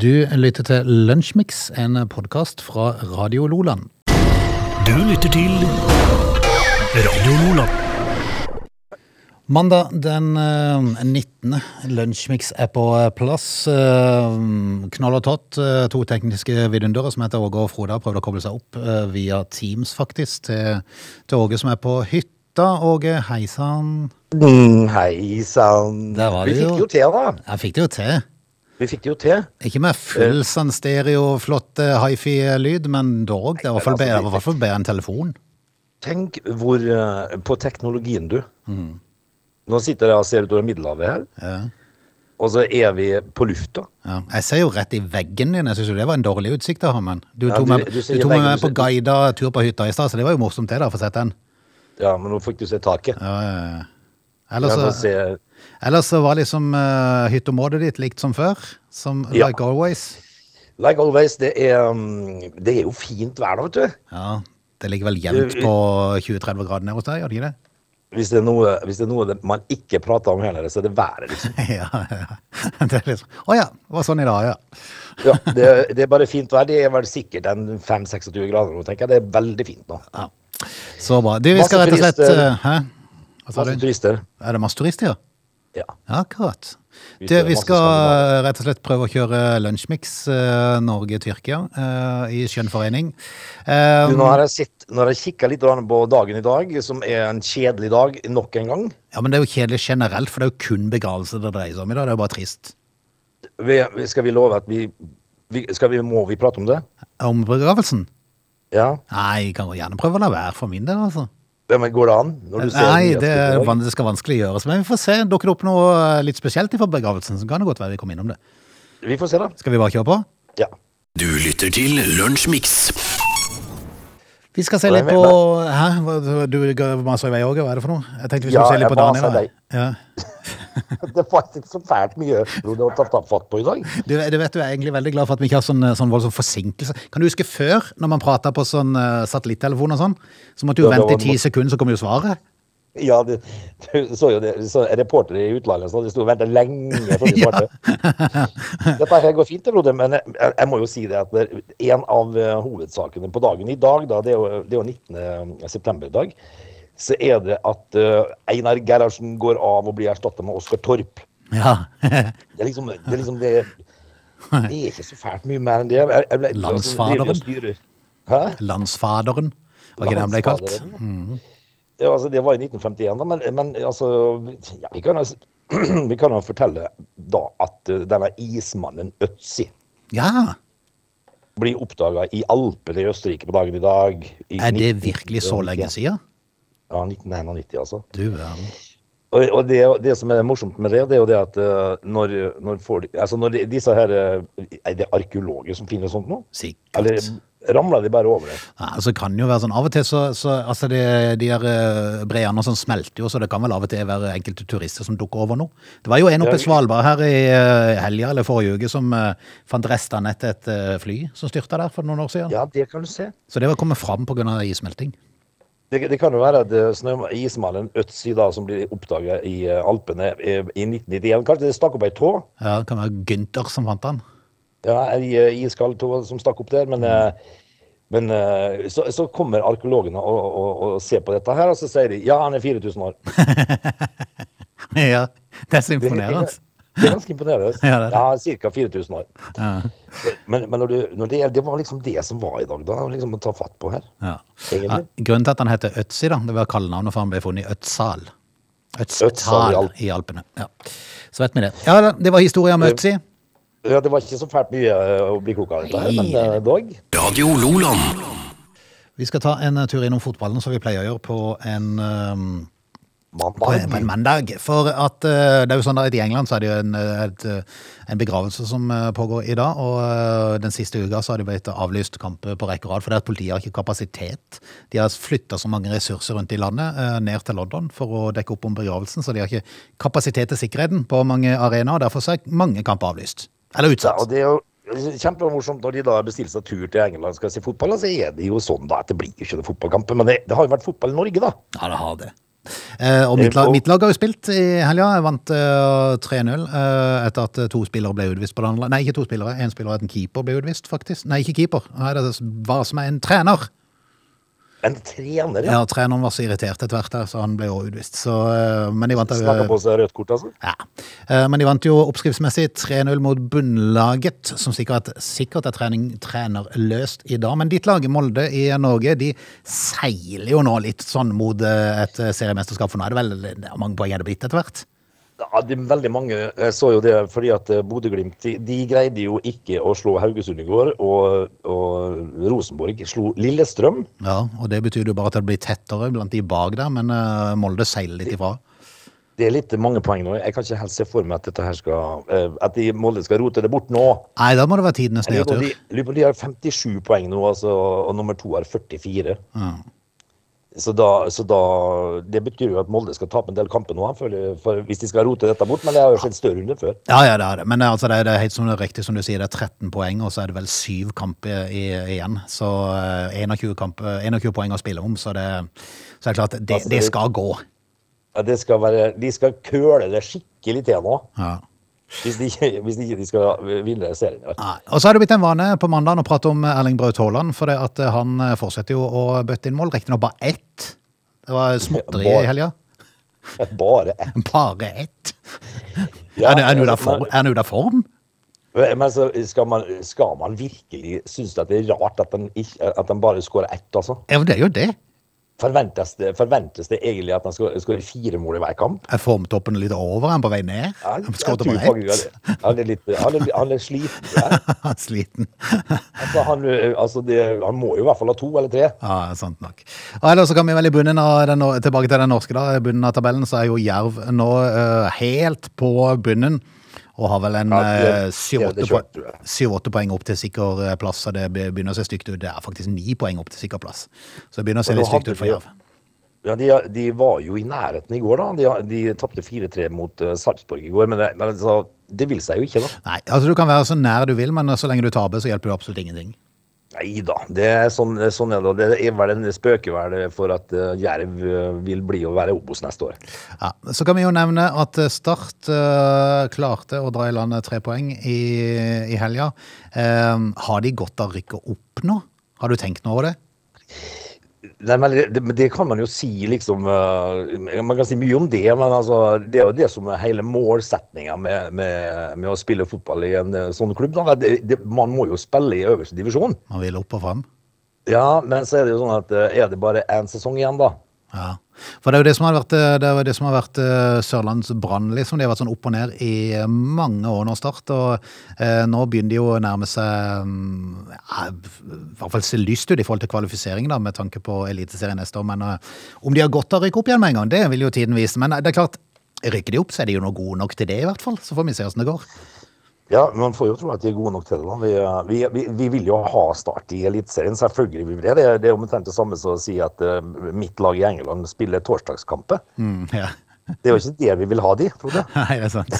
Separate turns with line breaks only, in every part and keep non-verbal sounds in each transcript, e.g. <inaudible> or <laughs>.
Du lytter til Lunsjmix, en podkast fra Radio Loland.
Du lytter til Radio Loland.
Mandag den eh, 19. Lunsjmix er på plass. Eh, Knall og tott. eh, To tekniske vidundere som heter Åge og Frode har prøvd å koble seg opp eh, via Teams, faktisk, til, til Åge som er på hytta. Åge, hei sann.
Mm, Hei sann. Vi fikk det jo til, da.
Jeg fikk det jo til.
Vi fikk det jo til.
Ikke med full sånn stereo, flott eh, hifi-lyd, men dog. Det var i hvert fall
altså,
bedre, enn telefon.
Tenk hvor eh, På teknologien, du.
Mm.
Nå sitter jeg og ser utover Middelhavet her,
Ja.
og så er vi på lufta.
Ja. Jeg ser jo rett i veggen din. Jeg syns jo det var en dårlig utsikt da, ha, men du
Ja, du-
meg,
du
du tok meg med på guida tur på hytta i stad, så det var jo morsomt det, da, å få sett den.
Ja, men nå fikk du se taket.
Ja, ja, ja. Ellers,
Ja, ser-
ellers var liksom uh, hytteområdet ditt likt som før. Som
Ja.
like always.
Like always, det er, mm, det er jo fint vær da, vet du.
Ja, det ligger vel jevnt på 20-30 grader nede hos deg, gjør det ikke det?
Hvis det noe, hvis det er noe man ikke prater om heller, så er det været, liksom. <laughs>
ja, ja. Det er liksom Å ja, det var sånn i dag, ja. <laughs>
Ja, det, det er bare fint vær. Det er vel sikkert en 5-26 grader nå, tenker jeg. Det er veldig fint nå.
ja. Så bra. Du, vi skal rett og slett
turister.
Eh, sa
Masse turister.
Er det masse turister, ja?
Ja.
Akkurat. Du, vi skal rett og slett prøve å kjøre lunsjmix eh, Norge-Tyrkia eh, i skjønn forening. Eh,
Du, nå har jeg sett, jeg kikka litt på dagen i dag, som er en kjedelig dag nok en gang.
ja, men det er jo kjedelig generelt, for det er jo kun begravelse det dreier seg om i dag. Det er jo bare trist.
Vi, vi- skal vi love at vi, vi, vi Må vi prate om det?
Om begravelsen?
Ja?
Nei, jeg kan gjerne prøve å la være for min del, altså.
Ja, Men går det an? Når du ser
Nei, det, er det skal vanskelig gjøres. Men vi får se. Dukker det opp noe eh, litt spesielt fra begravelsen, så kan det godt være vi kommer innom det.
Vi får se, da.
Skal vi bare kjøre på?
Ja.
Du lytter til Lunsjmix.
Vi skal se litt på Hæ? Du maser i vei òg, hva er det for noe? Jeg tenkte vi skulle
Ja,
se litt
jeg
Daniel. Ja, jeg
maser deg.
Ja. <laughs>
Det var ikke så fælt mye Frode, å ta ta fatt på i dag.
Du, du vet, du er egentlig veldig glad for at vi ikke har sånn, sånn voldsom forsinkelse. Kan du huske før, når man prata på sånn uh, satellittelefon og sånn, så måtte du
Ja,
vente i ti sekunder, så kom jo svaret?
Ja, du, <laughs> du så jo det. Så reportere i utlandet så de sto og ventet lenge før de <laughs> svarte. Dette her går fint, Frode, men jeg, jeg må jo si det at en av eh, hovedsakene på dagen i dag, da, det er jo, det er jo 19. september i dag, så er det at eh, Einar Gerhardsen går av og blir erstatta med Oskar Torp.
Ja. <laughs>
Det er liksom det, er liksom det, det er ikke så fælt mye mer enn det. Jeg, jeg ble,
Landsfaderen.
og styrer. Hæ?
Landsfaderen, var ikke det han ble kalt?
Mm. Ja, altså, det var i 1951, da, men, men altså ja, vi, kan, altså <clears throat> vi kan jo fortelle da at uh, denne ismannen Øtzi
Ja,
blir oppdaga i Alpene i Østerrike på dagen i dag. I
er det virkelig så lenge siden?
Ja, 1991, altså.
Du verden.
Og, og det, det som er morsomt med det, det er jo det at uh, når, når, for, altså når disse her uh, Er det arkeologer som finner sånt nå?
Sikkert.
Eller ramler de bare over det?
Ja, altså kan jo være sånn, Av og til så, så altså det, de her eh, breene sånn smelter jo, så det kan vel av og til være enkelte turister som dukker over noe. Det var jo en oppe i Svalbard her i eh, helga eller forrige uke som uh, fant restene etter et uh, fly som styrta der for noen år siden.
Ja, det kan du se.
Så det var kommet fram pga. issmelting.
Det, det kan jo være at ismalen snø, ismannen Øtzi da, som blir oppdaga i eh, Alpene eh, i 1991. Kanskje det stakk opp ei tå?
Ja, Det kan være Gynter som fant den.
Ja, ei eh, iskald tå som stakk opp der. Men, eh, men eh, så, så kommer arkeologene og, og, og ser på dette her, og så sier de ja, han er 4000 år. <laughs>
ja, det er så imponerende.
Det er ganske imponerende.
Ja.
Ja, ca. 4000 år.
Ja,
Men, men når du, når det, det var liksom det som var i dag, da. Liksom å ta fatt på her.
ja. Grunnen til at han heter Øtzi, da, det var kallenavnet for han ble funnet i. Øtsal
i Alp-
i Alpene. Ja. Så vet vi det. Ja, det var historien om Øtzi.
Ja, det var ikke så fælt mye eh, å bli klok av dette men eh, dog.
Radio Loland.
Vi skal ta en eh, tur innom fotballen, som vi pleier å gjøre på en, um, på en, på en
Mandag.
For at uh, det er jo sånn at i England så er det jo en, eh, et, eh, en begravelse som pågår i dag, og uh, den siste uka så har det blitt avlyst kamp på rekke og rad, fordi at politiet har ikke kapasitet. De har flytta så mange ressurser rundt i landet ned til London for å dekke opp om begravelsen, så de har ikke kapasitet til sikkerheten på mange arenaer, derfor så er mange kamper avlyst. Eller
Ja,
utsatt.
og det er jo kjempemorsomt når de da bestiller seg tur til England skal se fotball. Så er det jo sånn da at det blir ikke det fotballkampen. Men det, det har jo vært fotball i Norge, da.
Ja, det har det. Eh, og mitt
Eh,
lag, mitt lag har jo spilt i helga. Jeg vant uh, 3-0 eh, etter at to spillere ble utvist på det andre. Nei, ikke to spillere. En spiller og en keeper ble utvist, faktisk. Nei, ikke keeper. Nei, det var som en trener.
En trener, ja.
Ja, treneren var så irritert etter hvert, så han ble jo utvist. Så, eh, men de vant
Snakka på seg rødt kort, altså.
ja. Eh, Men de vant jo oppskriftsmessig 3-0 mot bunnlaget, som sikkert, sikkert er trening, trenerløst i dag. Men ditt lag, Molde i Norge, de seiler jo nå litt sånn mot eh, et seriemesterskap, for nå er det vel mange poeng er det blitt etter hvert?
Ja, er veldig mange. Jeg så jo det fordi at eh, Bodø-Glimt de, de greide jo ikke å slå Haugesund i går, og, og Rosenborg slo Lillestrøm.
Ja, og det betyr jo bare at det blir tettere blant de bak der, men uh, Molde seiler litt ifra.
Det er litt mange poeng nå. Jeg kan ikke helt se for meg at dette her skal eh, At de Molde skal rote det bort nå.
Nei, da må det være tidenes nedtur.
de, de har 57 poeng nå, altså, og nummer to har 44.
Ja.
Så da, så da Det betyr jo at Molde skal tape en del kamper nå, for, hvis de skal rote dette bort. Men det har jo skjedd større runder før.
Ja, ja, det er det. Men altså, det er, det er helt som det er riktig som du sier, det er 13 poeng, og så er det vel syv kamper i, igjen. Så eh, 21, kamper, 21 poeng å spille om, så det, så er det klart, det,
Altså,
det
det-
skal gå.
Ja, det skal være, de skal køle det skikkelig til nå,
Ja.
Hvis de, hvis de de skal vinne serien. Ja.
Nei. Og så har det blitt en vane på mandag å prate om Erling Braut Haaland, for det eh, han eh, fortsetter jo å bøtte inn mål. Riktignok bare ett. Det var småtteri i helga. <laughs>
Bare ett.
Bare ett.
Ja,
er det- er det ute form? Han?
Men så skal man, skal man virkelig synes at det er rart at den bare skårer ett, altså?
Ja, men det er jo det.
Forventes det, forventes det egentlig at han skal skåre fire mål i hver kamp?
Er formtoppen litt over? Er han på vei ned?
Ja,
Han
Han er litt han er, han er sliten. Ja. <laughs>
Han Sliten.
Altså, han, altså det, han må jo i hvert fall ha to eller tre.
Ja, sant nok. Og ellers så kan vi vel i bunnen av den, tilbake til den norske da, i bunnen av tabellen, så er jo Jerv nå uh, helt på bunnen, og har vel en
Ja,
eh, syv-åtte
det
po-
kjørt, tror jeg.
syv-åtte poeng opp til sikker eh, plass, så det begynner å se stygt ut. Det er faktisk ni poeng opp til sikker plass. Så det begynner å se litt stygt ut for Jerv.
Ja, de, de var jo i nærheten i går, da. De, de tapte 4-3 mot uh, Sarpsborg i går. Men, det, men altså, det vil seg jo ikke, da.
Nei, altså du kan være så nær du vil, men så lenge du taper, så hjelper det absolutt ingenting.
Nei da. Det er sånn, sånn er det. Det er vel en spøker for at uh, Jerv uh, vil bli å være Obos neste år.
Ja, så kan vi jo nevne at eh, Start uh, klarte å dra i land tre poeng i, i helga. Uh, har de godt av rykket opp nå? Har du tenkt noe over det?
Nei, men det, det, kan man jo si, liksom uh, Man kan si mye om det, men altså, det er jo det som er hele målsetninga med, med, med å spille fotball i en uh, sånn klubb. Det, man må jo spille i øverste divisjon.
Man vil opp og fram?
Ja, men så er det jo sånn at uh, er det bare én sesong igjen, da?
Ja. For det er jo det som har vært, eh, det det som har vært eh, Sørlands Brann, liksom. De har vært sånn opp og ned i eh, mange år nå, Start. Og eh, nå begynner de jo å nærme seg mm, ja, I hvert fall se lyst ut i forhold til kvalifisering, da, med tanke på Eliteserien neste år. Men eh, om de har godt av å rykke opp igjen med en gang, det vil jo tiden vise. Men det er klart, rykker de opp, så er de jo nå gode nok til det, i hvert fall. Så får vi se åssen det går.
Ja, man får jo tro at de er gode nok til det. da. Vi, uh, vi, vi, vi vil jo ha start i Eliteserien, selvfølgelig vil vi det. Det er, det er omtrent det samme som å si at uh, mitt lag i England spiller torsdagskamper.
Mm, ja.
Det er jo ikke det vi vil ha de, Frode. <laughs>
Nei, det er sant.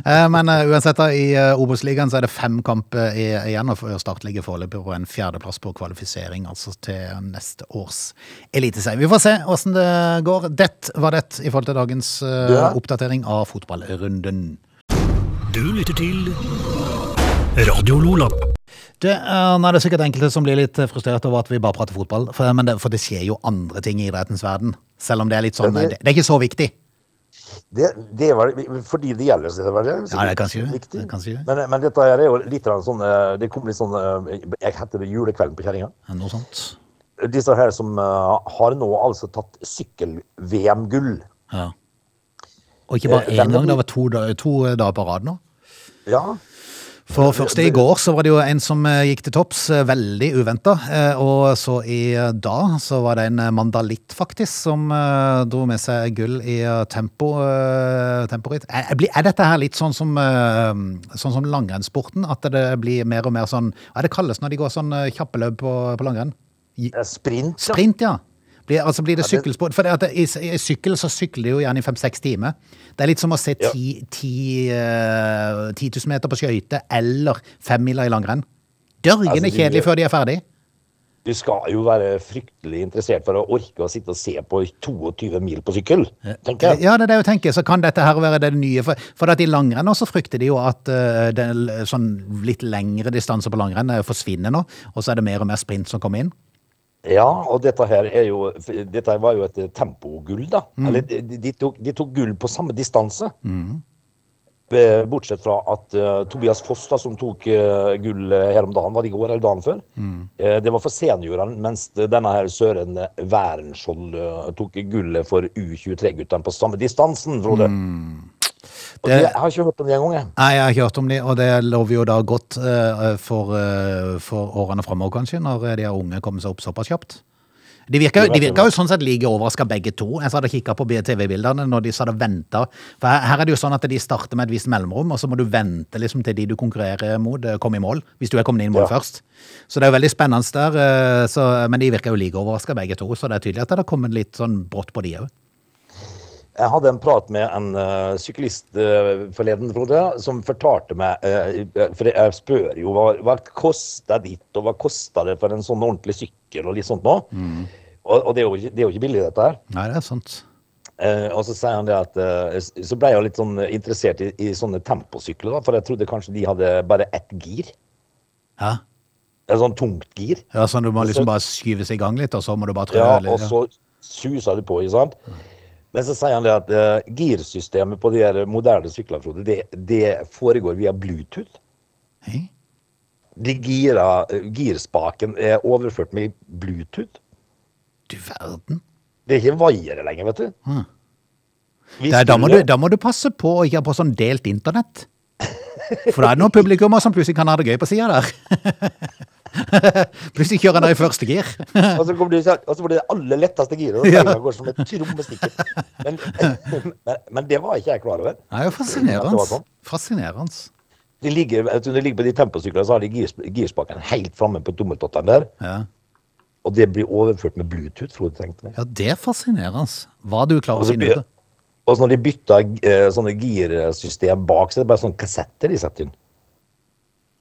Eh, Men uh, uansett, da, i uh, Obos-ligaen så er det fem kamper igjen, og Start ligger foreløpig på en fjerdeplass på kvalifisering, altså til neste års eliteserie. Vi får se åssen det går. Det var det i forhold til dagens
uh,
oppdatering av fotballrunden.
Du lytter til Radio Lola.
Det er, nå er sikkert enkelte som blir litt frustrert over at vi bare prater fotball, for, men det, for det skjer jo andre ting i idrettens verden. Selv om det er litt sånn Det,
det-
det er ikke så viktig.
Det, det er fordi det gjelder, så det
Ja, det er kanskje det.
viktig.
Det er kanskje det.
Men, men dette her er jo litt sånn eh, Det kom litt sånn eh, Jeg heter det julekvelden på kjerringa.
Noe sånt.
Disse her som eh, har nå altså tatt sykkel-VM-gull.
Ja. Og ikke bare
Eh,
én
er
gang, det var to, to dager på rad nå.
Ja.
For først i går så var det jo en som eh, gikk til topps, eh, veldig uventa. Og så i eh, dag så var det en eh, mandalitt, faktisk, som eh, dro med seg gull i eh, tempo, eh. Er, dette her litt sånn som, eh, sånn som langrennssporten? At det blir mer og mer sånn Hva er det kalles når de går sånn kjappe kjappeløp på, på langrenn?
Eh, Sprint. ja.
Sprint, ja. Blir, altså blir det sykkelspor? For det i, i sykkel så sykler de jo gjerne i fem-seks timer. Det er litt som å se ti, ti, eh, 10 000 meter på skøyter eller femmila i langrenn. Dørgende
Altså,
kjedelig før de er ferdig.
Du skal jo være fryktelig interessert for å orke å sitte og se på 22 mil på sykkel, tenker jeg.
Ja, det er det jeg tenker. Så kan dette her være det nye. For, for at i langrenn også frykter de jo at uh, det er sånn litt lengre distanser på langrenn eh, forsvinner nå, og så er det mer og mer sprint som kommer inn.
Ja, og dette her er jo Dette var jo et tempogull, da. Eller de, de, tok, de tok gull på samme distanse. Mm. Bortsett fra at uh, Tobias Foss, da, som tok uh, gull eh, her om dagen, var det i går eller dagen før, eh, det var for seniorene, mens denne her Søren Wærenskjold eh, tok gullet for U23-guttene på samme distansen, Frode. Og det, jeg har ikke hørt om det engang.
Nei, jeg har ikke hørt om de, og det lover jo da godt eh, for, eh, for årene framover, kanskje, når de unge kommer seg opp såpass kjapt. De virker, de virka, jo sånn sett like overraska begge to. Jeg hadde kikka på TV-bildene når de hadde venta. For her, her er det jo sånn at de starter med et visst mellomrom, og så må du vente liksom til de du konkurrerer mot, eh, kommer i mål. Hvis du er kommet inn i mål
Ja.
først. Så det er jo veldig spennende der. eh, Så, men de virker jo like overraska begge to, så det er tydelig at det har kommet litt sånn brått på de òg.
Jeg hadde en prat med en uh, syklist uh, forleden, Frode, som fortalte meg uh, For jeg spør jo hva, hva kosta ditt, og hva kosta det for en sånn ordentlig sykkel, og litt sånt nå. Og, og det, er jo, det er jo ikke billig, dette her.
Nei, det er sant.
Og så sier han det at Så ble jeg litt sånn interessert i, i sånne temposykler, da, for jeg trodde kanskje de hadde bare ett gir.
Ja.
Et sånn tungt gir.
ja, sånn du må liksom bare skyves i gang litt, og så må du bare trø
Ja, og så suser du på, ikke sant. Men så sier han det at uh, girsystemet på de her moderne syklene, det, det foregår via Bluetooth.
Hei.
De gira, eh, girspaken er overført med Bluetooth.
Du verden.
Det er ikke vaiere lenger, vet du.
Hmm. Der, er, da, må du,
du-
da må du passe på å ikke ha på sånn delt internett. For da er det noen publikummer som plutselig kan ha det gøy på sida der. <laughs> <laughs> plutselig kjører han der i første gir. <laughs>
Og så kommer du, og så blir det aller letteste giret. <laughs>
Ja.
går som et. Men, men, men det var ikke jeg klar over.
Det er fascinerende.
sånn.
Fascinerende.
De ligger, vet du, de ligger på de temposyklene, så har de girs, girspaken helt framme på tommeltottene der.
Ja.
Og det blir overført med Bluetooth, Frode tenkte jeg.
ja, det er fascinerende. Hva du klarer å finne ut av.
Og så når de bytter eh, sånne girsystem bak, så er det bare sånne kassetter de setter inn.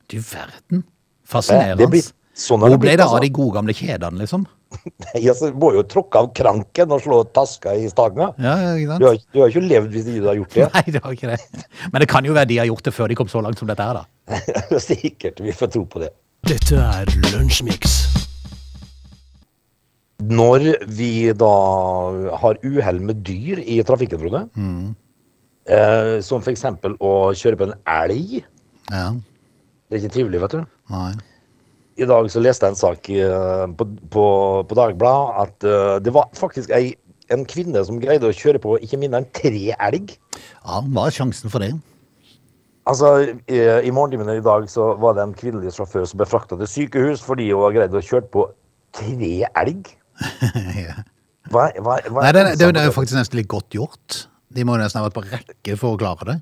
Du verden.
Det
Fascinerende.
blir, sånn
Hvor ble det av
altså.
de gode gamle kjedene, liksom? <laughs>
Nei, altså, må jo tråkke av kranken og slå taska i stanga.
Ja, ja,
Du har, du har ikke levd hvis du har gjort det. <laughs>
Nei, det har ikke det. Men det kan jo være de har gjort det før de kom så langt som dette her, da. <laughs>
Sikkert. Vi får tro på det.
Dette er Lunsjmix.
Når vi da har uhell med dyr i trafikken, Frode, eh, som f.eks. å kjøre på en elg
Ja.
Det er ikke trivelig, vet du.
Nei.
I dag så leste jeg en sak eh, på, på, på Dagbladet at eh, det var faktisk ei, en kvinne som greide å kjøre på ikke mindre enn tre elg.
Ja, hva er sjansen for det?
Altså, i, I morgentimene i dag så var det en kvinnelig sjåfør som ble frakta til sykehus fordi hun har greid å kjøre på tre elg. <laughs>
ja.
Hva, hva, hva
Nei, det, det, det er jo faktisk nesten litt godt gjort. De må nesten ha vært på rekke for å klare det.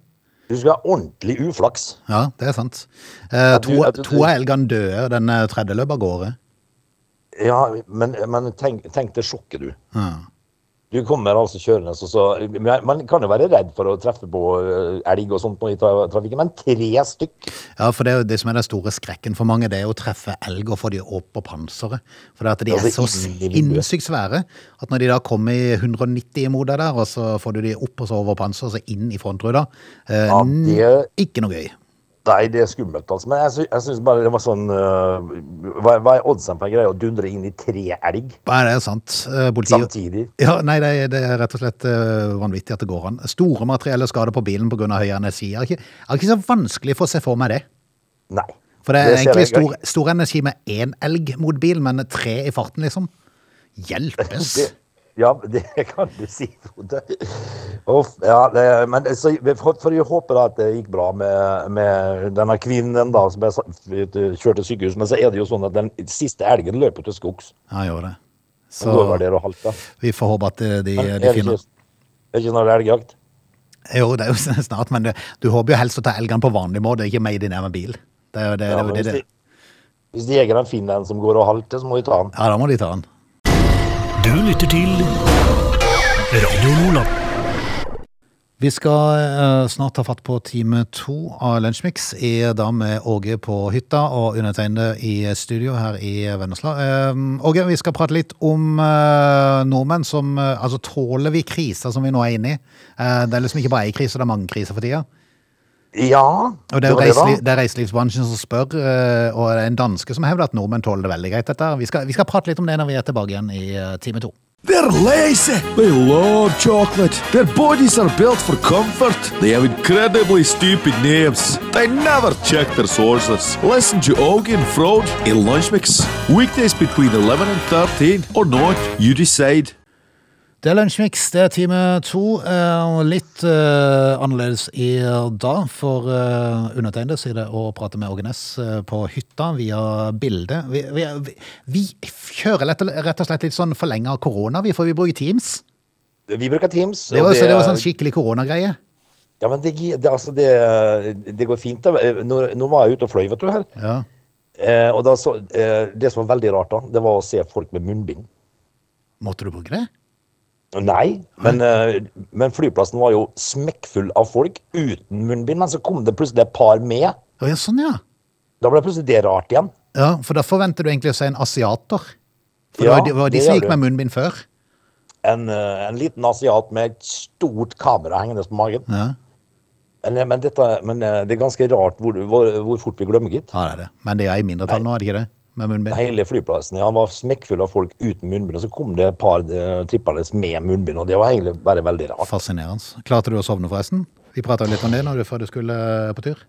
Du skal ha ordentlig uflaks.
Ja, det er sant. Eh, to, to av elgene døde, den eh, tredje løp av gårde.
Ja, men, men tenk, tenk det sjokket, du.
Ja.
Du kommer altså kjørende, så, så Man kan jo være redd for å treffe på eh, elg og sånt i trafikken, men tre stykk
ja, for det er jo det som er den store skrekken for mange, det er å treffe elg og få de opp på panseret. For det at de er så
inn
sinnssykt svære at når de da kommer i 190 imot deg der, og så får du de opp og så over panseret, og så inn i frontruta, eh,
Ja, det-
ikke noe gøy.
Nei, det er skummelt, altså. Men jeg, sy jeg syns bare det var sånn uh, hva, hva er oddsen på en greie å dundre inn i tre elg
Nei, det er sant. Eh, Politiet
samtidig?
Ja, nei, det er, det er rett og slett uh, vanvittig at det går an. Store materielle skader på bilen pga. høy energi. Er det ikke, er ikke så vanskelig for å se for meg det.
Nei.
For det er
det
egentlig stor, stor energi med én elg mot bil, men tre i farten, liksom. Hjelpes!
Det, ja, det kan du si, Frode. Ja, det, men så, for får får jo håpe da at det gikk bra med, med denne kvinnen da, som ble kjørt til sykehus. Men så er det jo sånn at den siste elgen løper til skogs.
Ja, gjør det.
Så det halte.
vi får håpe at eh, de,
Men
de finner
er det ikke noe det elgjakt?
Jo, det er jo <laughs> snart, men du, du håper jo helst å ta elgene på vanlig måte, ikke made in med bil. Det det,
Ja,
det, det,
hvis,
det,
de, hvis jegeren finner en som går og halter, så må de ta den.
Ja, da må de ta den.
Du lytter til Radio Nordland.
Vi skal eh, snart ta fatt på time to av Lunsjmix, i dag med Åge på hytta og undertegnede i studio her i Vennesla. Eh, Åge, vi skal prate litt om eh, nordmenn som eh, Altså, tåler vi kriser som vi nå er inne i? Det er liksom ikke bare ei krise, det er mange kriser for tida.
Ja,
Og det er reiseliv, det er reiselivsbransjen som spør, eh, og det er en danske som hevder at nordmenn tåler det veldig greit, dette. Vi skal, vi skal prate litt om det når vi er tilbake igjen i eh, time to.
They're lazy. They love chocolate. Their bodies are built for comfort. They have incredibly stupid names. They never check their sources. Listen to Augie and Frode in Lunch Mix. Weekdays between 11 and 13 or not, you decide.
Det er Lunsjmix, det er time to, eh, og litt uh, annerledes i dag, for uh, undertegnede sier det å prate med Ågenes på hytta via bilde. Vi, vi, vi, kjører rett og slett litt sånn forlenga korona, vi, for vi bruker Teams.
Vi bruker Teams.
Det var, så det var sånn skikkelig koronagreie.
Ja, men det, det, altså det, det går fint. da. Nå, nå var jeg ute og fløy, vet du her.
Ja.
Eh, og så, eh, det som var veldig rart, da, det var å se folk med munnbind.
Måtte du bruke det?
Nei, men, eh, men flyplassen var jo smekkfull av folk uten munnbind. Men så kom det plutselig et par med.
Ja, sånn ja.
Da ble plutselig det rart igjen.
Ja, For da forventer du egentlig å se en asiater. For
Ja,
det var de, som gikk med munnbind før.
En, eh, en liten asiat med et stort kamera hengende på magen.
Ja,
Men, men, dette, men eh, det er ganske rart hvor, hvor, hvor fort vi glemmer, gitt.
ja det er det. Men det er i mindretall nå, er det ikke det? Med munnbind.
Hele flyplassen ja, var smekkfull av folk uten munnbind, og så kom det et par uh, trippende med munnbind, og det var egentlig bare veldig rart.
Fascinerende. Klarte du å sovne, forresten? Vi prata litt om det når du, før du skulle eh, på tur.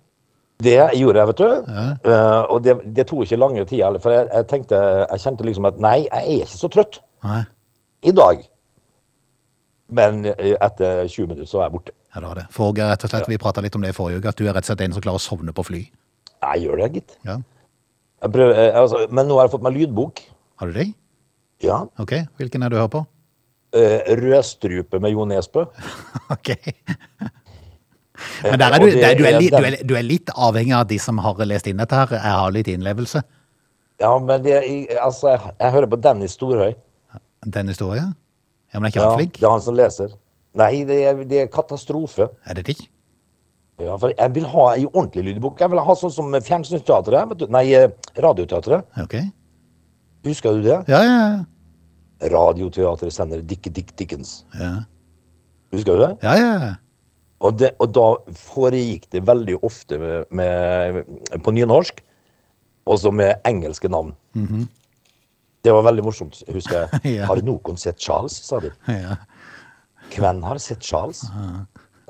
Det gjorde jeg, vet du. Eh, og det, det tok ikke lange tid heller, for jeg, jeg tenkte, jeg kjente liksom at nei, jeg er ikke så trøtt
Nei,
i dag. Men eh, etter 20 minutter så er jeg borte.
ja, det var det. For rett og slett, vi prata litt om det i forrige uke, at du er rett og slett en som klarer å sovne på fly.
Jeg gjør det, gitt.
Ja.
Jeg prøver, jeg, altså, men nå har jeg fått meg lydbok.
Har du det?
Ja.
Ok, hvilken er det du hører på?
Uh, Rødstrupe med Jo Nesbø. <laughs>
Ok. Men der er du, der, du, er du, er, du er litt avhengig av de som har lest inn dette her. Jeg har litt innlevelse.
Ja, men det, altså, jeg, jeg hører på Dennis Storhøy.
Dennis Storhøy, Ja, men er ikke
Ja,
han flink?
det er han som leser. Nei, det er, det er katastrofe.
Er det ikke?
Ja, for jeg vil ha ei ordentlig lydbok. Jeg vil ha sånn som Fjernsynsteatret. vet du. Nei, eh, Radioteatret.
Okay.
Husker du det?
Ja, ja, ja.
Radioteatret sender Dick Dick Dickens.
Ja,
Husker du det?
ja. ja.
Og, det, og da foregikk det veldig ofte med, med, på nynorsk, også med engelske navn. Det var veldig morsomt, husker jeg. <laughs>
Ja.
Har noen sett Charles, sa de.
ja.
Hvem har sett Charles?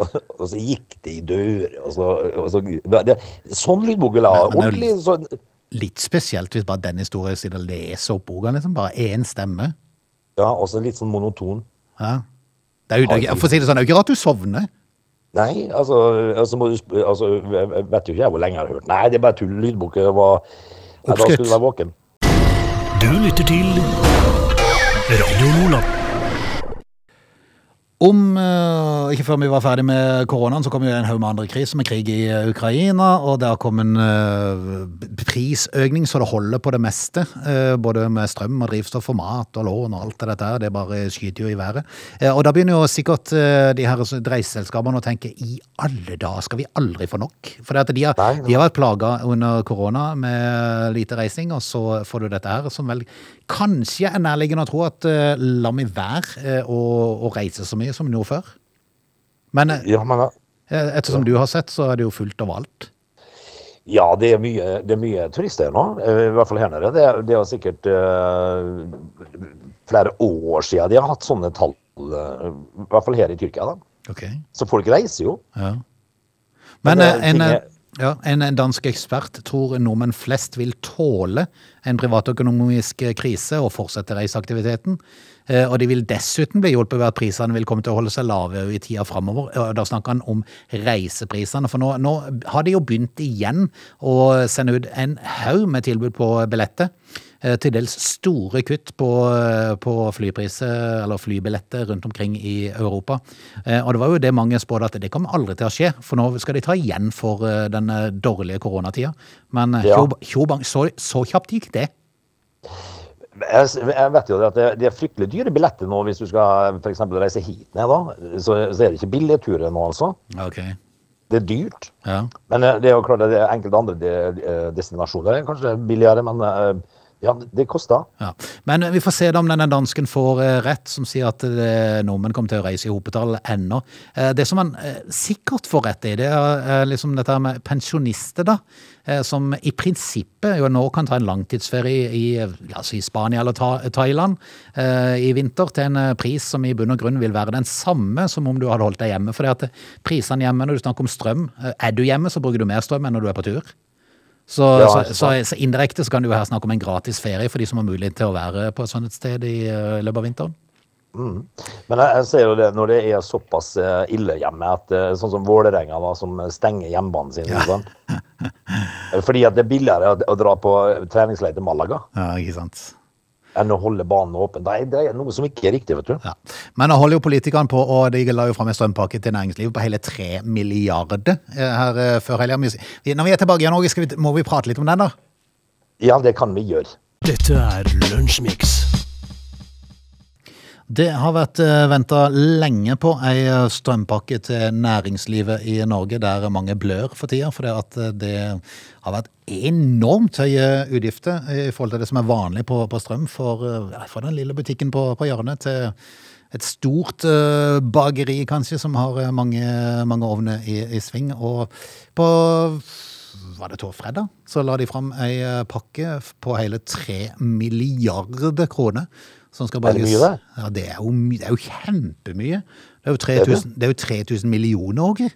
Og, <laughs> og så gikk det i dører, og så, og så det, Sånn lydbok vil jeg ha. Ordentlig sånn
Litt spesielt hvis bare den historien sitter og leser opp boka, liksom. Bare én stemme.
Ja, også litt sånn monoton.
Ja. Det er jo, det, er- for å si det sånn, det er jo ikke rart du sovner.
Nei, altså, altså, må du, altså jeg vet jo ikke jeg hvor lenge jeg har hørt. Nei, det er bare tull. Lydbok det var Nei, Da
Oppskrytt.
skulle du være våken.
Du lytter til Radio Nordland.
Om eh, ikke før vi var ferdig med koronaen, så kom jo en haug med andre kriser, med krig i eh, Ukraina, og det har kommet en eh, prisøkning så det holder på det meste. eh, både med strøm og drivstoff og mat og lån og alt det her. Det bare skyter jo i været. Eh, og da begynner jo sikkert eh, de her reiseselskapene å tenke i alle dager skal vi aldri få nok? For det at de, har,
Nei, nei.
de har vært plaga under korona med lite reising, og så får du dette her som vel kanskje er nærliggende å tro at uh, la meg være eh, å, å reise så mye som nå før. Men eh,
Ja, men
uh, Ettersom du har sett, så er det jo fullt av alt.
Ja, det er mye, det er mye turister nå, i hvert fall her nede. Det, det er sikkert flere år siden de har hatt sånne tall, i hvert fall her i Tyrkia. da.
Okay.
Så folk reiser jo.
Ja. Men
Men,
en,
er-
ja, en dansk ekspert tror nordmenn flest vil tåle en privatøkonomisk krise og fortsette reiseaktiviteten. Eh, Og de vil dessuten bli hjulpet ved at prisene vil komme til å holde seg lave i tida framover. Da snakker han om reiseprisene, for nå, nå har de jo begynt igjen å sende ut en haug med tilbud på billetter. Eh, Til dels store kutt på, eh, på flypriser eller flybilletter rundt omkring i Europa. Eh, Og det var jo det mange spådde at det kommer aldri til å skje, for nå skal de ta igjen for den dårlige koronatida. Men
Ja.
så, så kjapt gikk det.
Jeg, vet jo at det, er fryktelig dyre billetter nå hvis du skal for eksempel reise hit ned. da, Så, så er det ikke billige turer nå, altså.
Okay.
Det er dyrt.
Ja.
Men det er jo klart det er enkelte andre destinasjoner er kanskje billigere, men ja, det koster.
Ja. Men vi får se om denne dansken får eh, rett, som sier at eh, nordmenn kommer til å reise i hopetall ennå. Eh, Det som eh, sikkert får rett i, det er liksom dette med pensjonister, da. Som i prinsippet jo nå kan ta en langtidsferie i, altså i Spania eller Thailand i vinter til en pris som i bunn og grunn vil være den samme som om du hadde holdt deg hjemme. For det prisene hjemme, når du snakker om strøm, er du hjemme så bruker du mer strøm enn når du er på tur. Så,
Ja,
så, så, så indirekte så kan du jo her snakke om en gratis ferie for de som har mulighet til å være på et sånt et sted i uh, løpet av vinteren.
Men jeg, jeg ser jo det når det er såpass eh, ille hjemme, at eh, sånn som Vålerenga, da, som stenger hjemmebanen sin. Ja. Sånn. <laughs> Fordi at det er billigere å, å dra på treningsleir til Malaga
Ja, ikke sant?
Enn å holde banen åpen. Det er, det er noe som ikke er riktig, vet du.
Ja. Men nå holder jo politikerne på, og de la jo fram en strømpakke til næringslivet på hele tre milliarder eh, her eh, før helga. Når vi er tilbake i Norge, skal vi, må vi prate litt om den, da?
Ja, det kan vi gjøre.
Dette er Lunsjmix.
Det har vært venta lenge på ei eh, strømpakke til næringslivet i Norge, der mange blør for tida. For eh, det har vært enormt høye utgifter i forhold til det som er vanlig på, på strøm for, eh, for den lille butikken på, på hjørnet til et stort eh, bakeri, kanskje, som har eh, mange, mange ovner i, i sving. Og på var det fredag, så la de fram ei eh, pakke på hele tre milliarder kroner. Som skal
Er det mye, det?
Ja, det er jo, det er jo kjempemye. Det er jo 3000, det er jo 3000 millioner, Åge.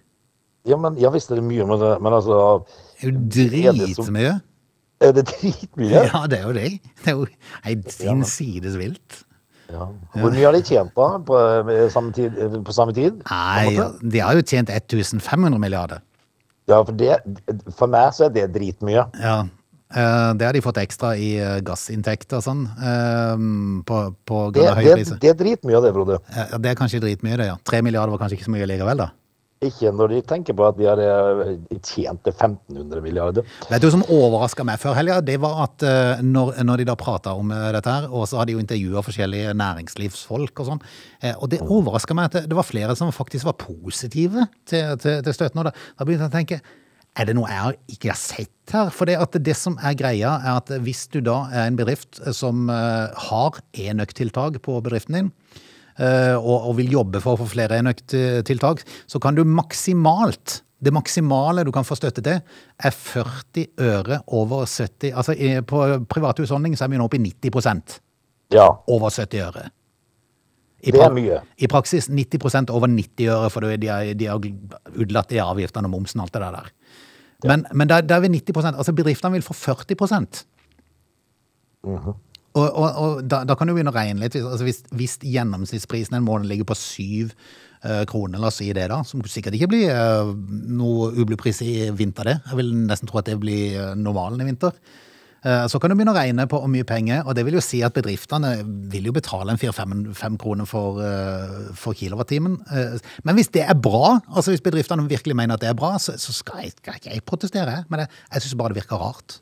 Ja, men ja visst er det mye, men, men altså
Det er jo
Er
dritmye.
Er det dritmye?
Ja, det er jo det. Det er jo ei hinsides vilt.
Ja. Hvor mye har de tjent da, på, eh, samme tid, på samme tid?
Nei, de har jo tjent 1500 milliarder.
Ja, for, det, for meg så er det dritmye.
Ja, eh, det har de fått ekstra i eh, gassinntekter og sånn, eh, på, på
Det, det, det er dritmye av det, Frode.
Ja, Det er kanskje dritmye, det, ja. Tre milliarder var kanskje ikke så mye likevel, da.
Ikke når de tenker på at de har eh, tjent til 1500 milliarder.
Vet du hva som overraska meg før helga? Det var at eh, når, når de da prata om eh, dette her, og så hadde de jo intervjua forskjellige næringslivsfolk og sånn, eh, og det overraska meg at det, det var flere som faktisk var positive til, til, til støtten. Og da, da begynte jeg å tenke er det noe jeg ikke har sett her? For det, at det som er greia, er at hvis du da er en bedrift som eh, har enøktiltak på bedriften din, eh, og, og vil jobbe for å få flere enøktiltak, så kan du maksimalt det maksimale du kan få støtte til, er 40 øre over 70 Altså på privat husholdning så er vi nå oppe i 90
Ja,
over 70 øre. I
det er mye.
I praksis 90% over 90 øre, for de har, de har utelatt de avgiftene og momsen og alt det der. Men, men der, der er vi 90% Altså bedriftene vil få 40
Mhm.
Og, og, og da, da kan du begynne å regne litt. Altså hvis, hvis gjennomsnittsprisen en måned ligger på syv uh, kroner, la oss si det da, som sikkert ikke blir uh, noe ublepris i vinter det. Jeg vil nesten tro at det blir eh, normalen i vinter. Eh, Så kan du begynne å regne på hvor mye penger, og det vil jo si at bedriftene vil jo betale en 4-5 kroner for, eh, for kilowattimen. Eh, Men hvis det er bra, altså hvis bedriftene virkelig mener at det er bra, så, så skal, jeg, ikke jeg protestere. Men jeg, jeg syns bare det virker rart.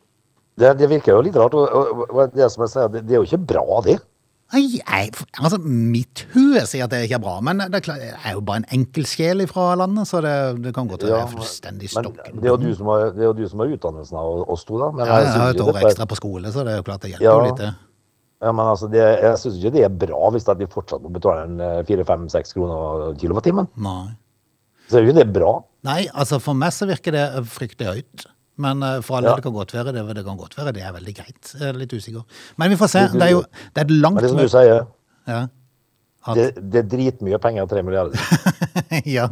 Det, det virker jo litt rart. Og, og, og det jeg sier, det, det er jo ikke bra, det.
Jeg, altså Mitt hue sier at det ikke er bra, men det er, jeg er jo bare en enkeltsjel fra landet, så det, det kan godt være er fullstendig stokken.
det er jo du som har, det er jo du som har utdannelsen av oss to, da. Men
Ja, jeg
jeg
har et år ekstra på skole, så det er jo klart det hjelper
Ja.
litt. det.
Ja, men altså, det, jeg syns ikke det er bra hvis de fortsatt må betale en eh, 4-5-6 kroner kilowattimen.
Nei.
Så er jo ikke det bra.
Nei, altså for meg så virker det fryktelig høyt. Men eh, for alle
Ja.
det kan godt være det, det kan godt være det er veldig greit. Jeg er litt usikker. Men vi får se. Det er jo det er langt
Men det som du sier,
Ja. At,
det, det er dritmye penger, 3 milliarder. <laughs>
ja.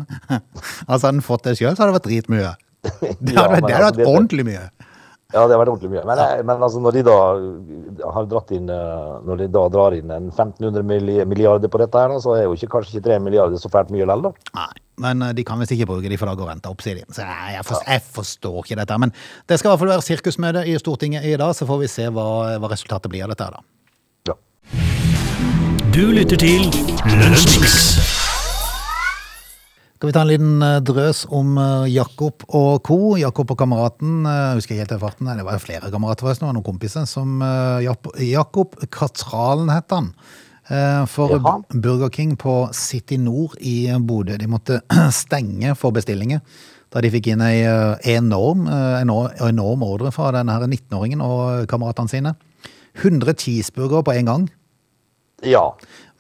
Altså hadde han fått det sjøl, så hadde det vært dritmye. <laughs> Det hadde,
Ja, men
det hadde
altså,
vært ordentlig mye.
Ja, det har vært ordentlig mye. Men, jeg- men altså, når de da har dratt inn eh, Når de da drar inn en 1500 milliarder på dette her, så er jo ikke, kanskje ikke 3 milliarder så fælt mye likevel, da.
Nei, men eh, de kan visst ikke bruke de, for da går renta opp, sier de. Så jeg, forstår, jeg forstår ikke dette. Men det skal i hvert fall være sirkusmøte i Stortinget i dag, så får vi se hva, hva resultatet blir av dette da.
Ja.
Du lytter til Lønnsmiks.
Skal vi ta en liten eh, drøs om eh, Jakob og co. Jakob og kameraten, jeg husker ikke helt i farten, det var jo flere kamerater forresten, det var noen kompiser, som Jakob Katralen het han. Eh, For
Jaha.
Burger King på City Nord i Bodø, de måtte <clears throat> stenge for bestillinger. Da de fikk inn ei eh, enorm, eh, enorm, enorm ordre fra denne 19-åringen og kameratene sine. 100 cheeseburgere på en gang.
Ja.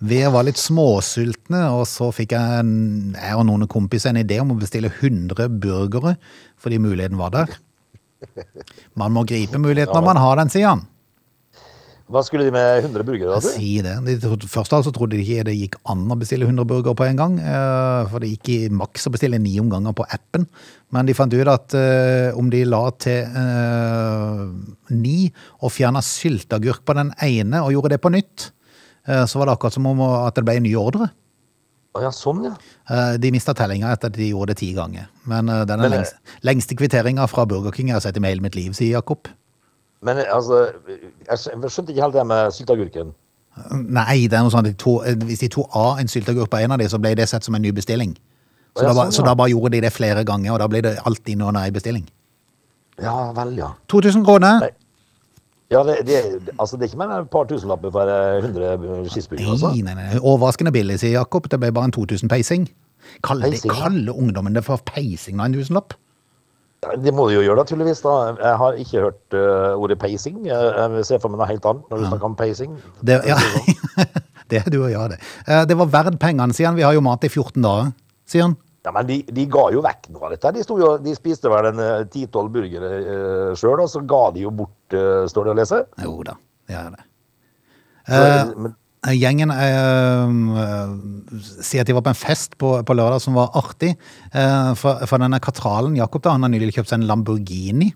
Vi var litt småsultne, og så fikk jeg, en, jeg og noen kompiser en idé om å bestille 100 burgere, fordi muligheten var der. Man må gripe muligheten når man har den, sier han.
Hva skulle de med 100 burgere? da.
Si det. De, først altså trodde de ikke det gikk an å bestille 100 burgere på en gang, eh, for det gikk i maks å bestille ni omganger på appen. Men de fant ut at uh, om de la til uh, ni og fjerna sylteagurk på den ene og gjorde det på nytt, uh, så var det akkurat som om at det ble en ny ordre.
Ja, sånn, ja.
De mista tellinga etter at de gjorde det ti ganger. Men den lengste, lengste kvitteringa fra Burger King jeg har sett i hele mitt liv, sier Jakob.
Men eh, altså, jeg skjønte ikke helt det med sylteagurken.
Nei, det er noe sånn at de to, eh, hvis de tok av en sylteagurk på en av dem, så ble det sett som en ny bestilling. Så,
ja,
da,
sånn, ja.
så da bare gjorde de det flere ganger, og da ble det alltid noen ei bestilling.
Ja vel, ja.
2000 kroner.
Nei. Ja, det, det, altså, det er ikke mer enn et par tusenlapper for eh, 100 cheeseburgere, altså?
Nei, nei, nei. Overraskende billig, sier Jakob. Det ble bare en 2000 peising. Kaller,
Peising, ja.
kaller ungdommen det for peising av en tusenlapp?
Ja, Det må du jo gjøre, naturligvis. da. Jeg har ikke hørt uh, ordet peising. Jeg, jeg ser for meg noe helt annet når du snakker om peising.
Det, ja. <laughs> det er du og jeg, det. Uh, Det var verdt pengene, sier han. Vi har jo mat i 14 dager, sier han.
Ja, Men de, de ga jo vekk noe av dette. De, jo, de spiste vel en eh, ti-tolv burgere uh, sjøl, og så ga de jo bort, står det å lese.
Jo da, det er det.
Så, men,
Gjengen eh, sier at de var på en fest på, på lørdag som var artig. Eh, for, for denne katralen, Jakob, da, han har nylig kjøpt seg en Lamborghini.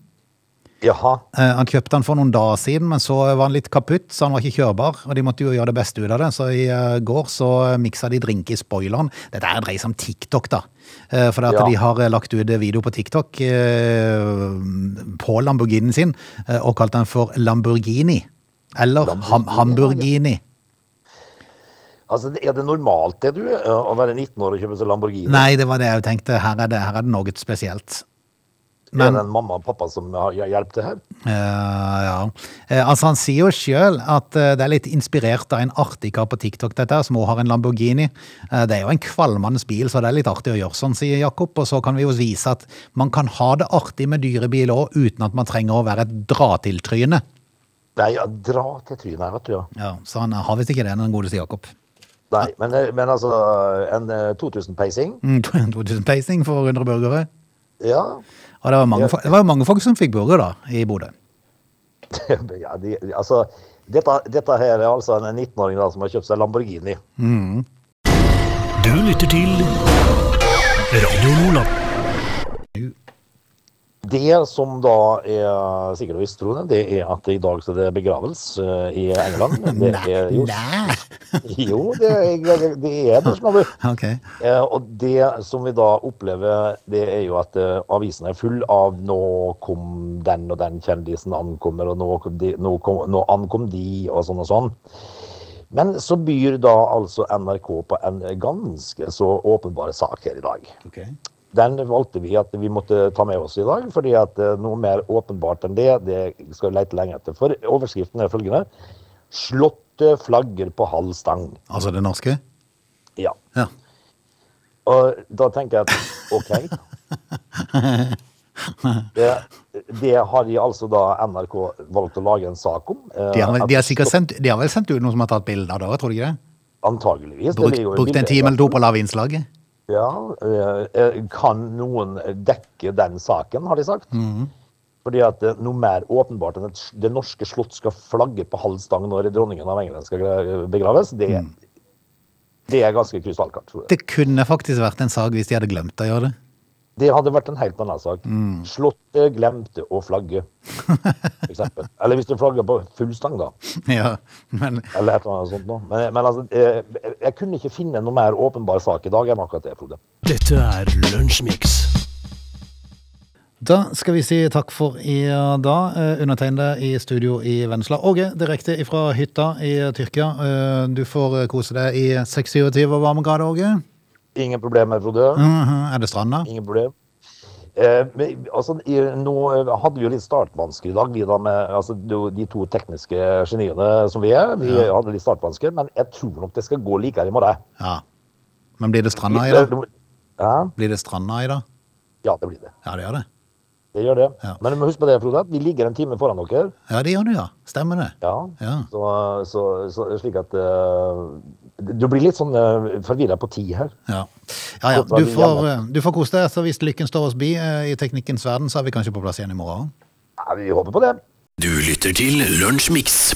jaha.
Eh, han kjøpte den for noen dager siden, men så var han litt kaputt, så han var ikke kjørbar. Og de måtte jo gjøre det beste ut av det, så i eh, går så miksa de drink i spoileren. Dette er dreier seg om TikTok, da. Eh, for det
Ja.
de har eh, lagt ut video på TikTok eh, på Lamborghinien sin, eh, og kalt den for Lamborghini. Eller ham
Lamborghini, ja,
Hamburghini.
Altså, Er det normalt det, du, eh, å være 19 år og kjøpe seg Lamborghini?
Nei, det var det jeg tenkte. Her er det, her er det noe spesielt.
er det en mamma og pappa som har hjulpet her?
Uh, ja. Eh, altså Han sier jo sjøl at det er litt inspirert av en artig kar på TikTok, dette som også har en Lamborghini. Det er jo en kvalmende bil, så det er litt artig å gjøre sånn, sier Jakob. Og så kan vi jo vise at man kan ha det artig med dyrebil òg, uten at man trenger å være et dra-til-tryne.
Nei, ja, dra til trynet vet du. ja.
Ja, så han har visst ikke det, den godeste Jakob.
Nei, men, eh, men altså, en eh, 2000 pacing
Mm, 2000 peising for 100 burgere.
Ja.
Og det var mange, det var mange folk som fikk burger da, i Bodø. <laughs>
ja de, altså, dette, dette her er altså en 19-åring da som har kjøpt seg Lamborghini.
Du lytter til Radio Lola.
Det som da er sikkert visst, troende, det er at i dag så er det begravelse eh, i England. Det er jo, <laughs> jo det, er, det er det, skjønner du.
Ok.
Eh, og det som vi da opplever, det er jo at eh, avisen er full av nå kom den og den kjendisen ankommer, og nå, kom de, nå, kom, nå ankom de, og sånn og sånn. Men så byr da altså NRK på en ganske så åpenbar sak her i dag.
Ok.
Den valgte vi at vi måtte ta med oss i dag, fordi at eh, noe mer åpenbart enn det, det skal vi lete lenge etter. For overskriften er følgende. Slåtte flagger på halv stang.
Altså det norske?
Ja.
Ja.
Og da tenker jeg at OK. <laughs> Det, det har de altså da NRK valgt å lage en sak om. eh,
De har, vel- de har sikkert sendt, de har vel sendt ut noen som har tatt bilde av det, tror du ikke det?
Antageligvis.
Brukt, brukt en time eller to på å lage innslaget?
Ja, eh, eh, Kan noen dekke den saken, har de sagt.
Mm.
Fordi at eh, noe mer åpenbart enn at det norske slott skal flagge på halv stang når dronningen av England skal begraves, det,
Mm.
det er ganske krystallklart. tror jeg.
Det kunne faktisk vært en sak hvis de hadde glemt å gjøre det.
Det hadde vært en helt annen sak.
Mm.
Slottet glemte å flagge, eksempel. <laughs> Eller hvis du flagger på full stang, da.
Ja, men
Eller et eller annet sånt noe. Men, men altså, jeg, jeg kunne ikke finne noe mer åpenbar sak i dag enn akkurat det, Frode.
Dette er Lunsjmix.
da skal vi si takk for i dag. Eh, Undertegnede i studio i Vennesla. Åge, direkte fra hytta i Tyrkia. Eh, Du får kose deg i 26 varmegrader, Åge.
Ingen problemer, Frode.
-hmm. Er det stranda?
Ingen problem. Eh, men, altså, i, nå eh, hadde vi jo litt startvansker i dag, vi da med altså, de, to tekniske geniene som vi er. Vi hadde litt startvansker, men jeg tror nok det skal gå likere i morgen.
Ja. Men blir det stranda i dag?
Ja,
Blir det stranda i dag?
ja, det blir det.
Ja, det gjør det.
Det gjør det.
Ja.
Men du må huske på det, Frode, at vi ligger en time foran dere.
Ja, det gjør du, ja. Stemmer det.
Ja.
Ja.
Så, så, så slik at eh, Du blir litt sånn uh, forvirra på tid her.
Ja, ja. ja. Du, får, eh, du får kose deg. Så hvis lykken står oss bi uh, i teknikkens verden, så er vi kanskje på plass igjen i morgen.
Ja, vi håper på det.
Du lytter til Lunsjmix.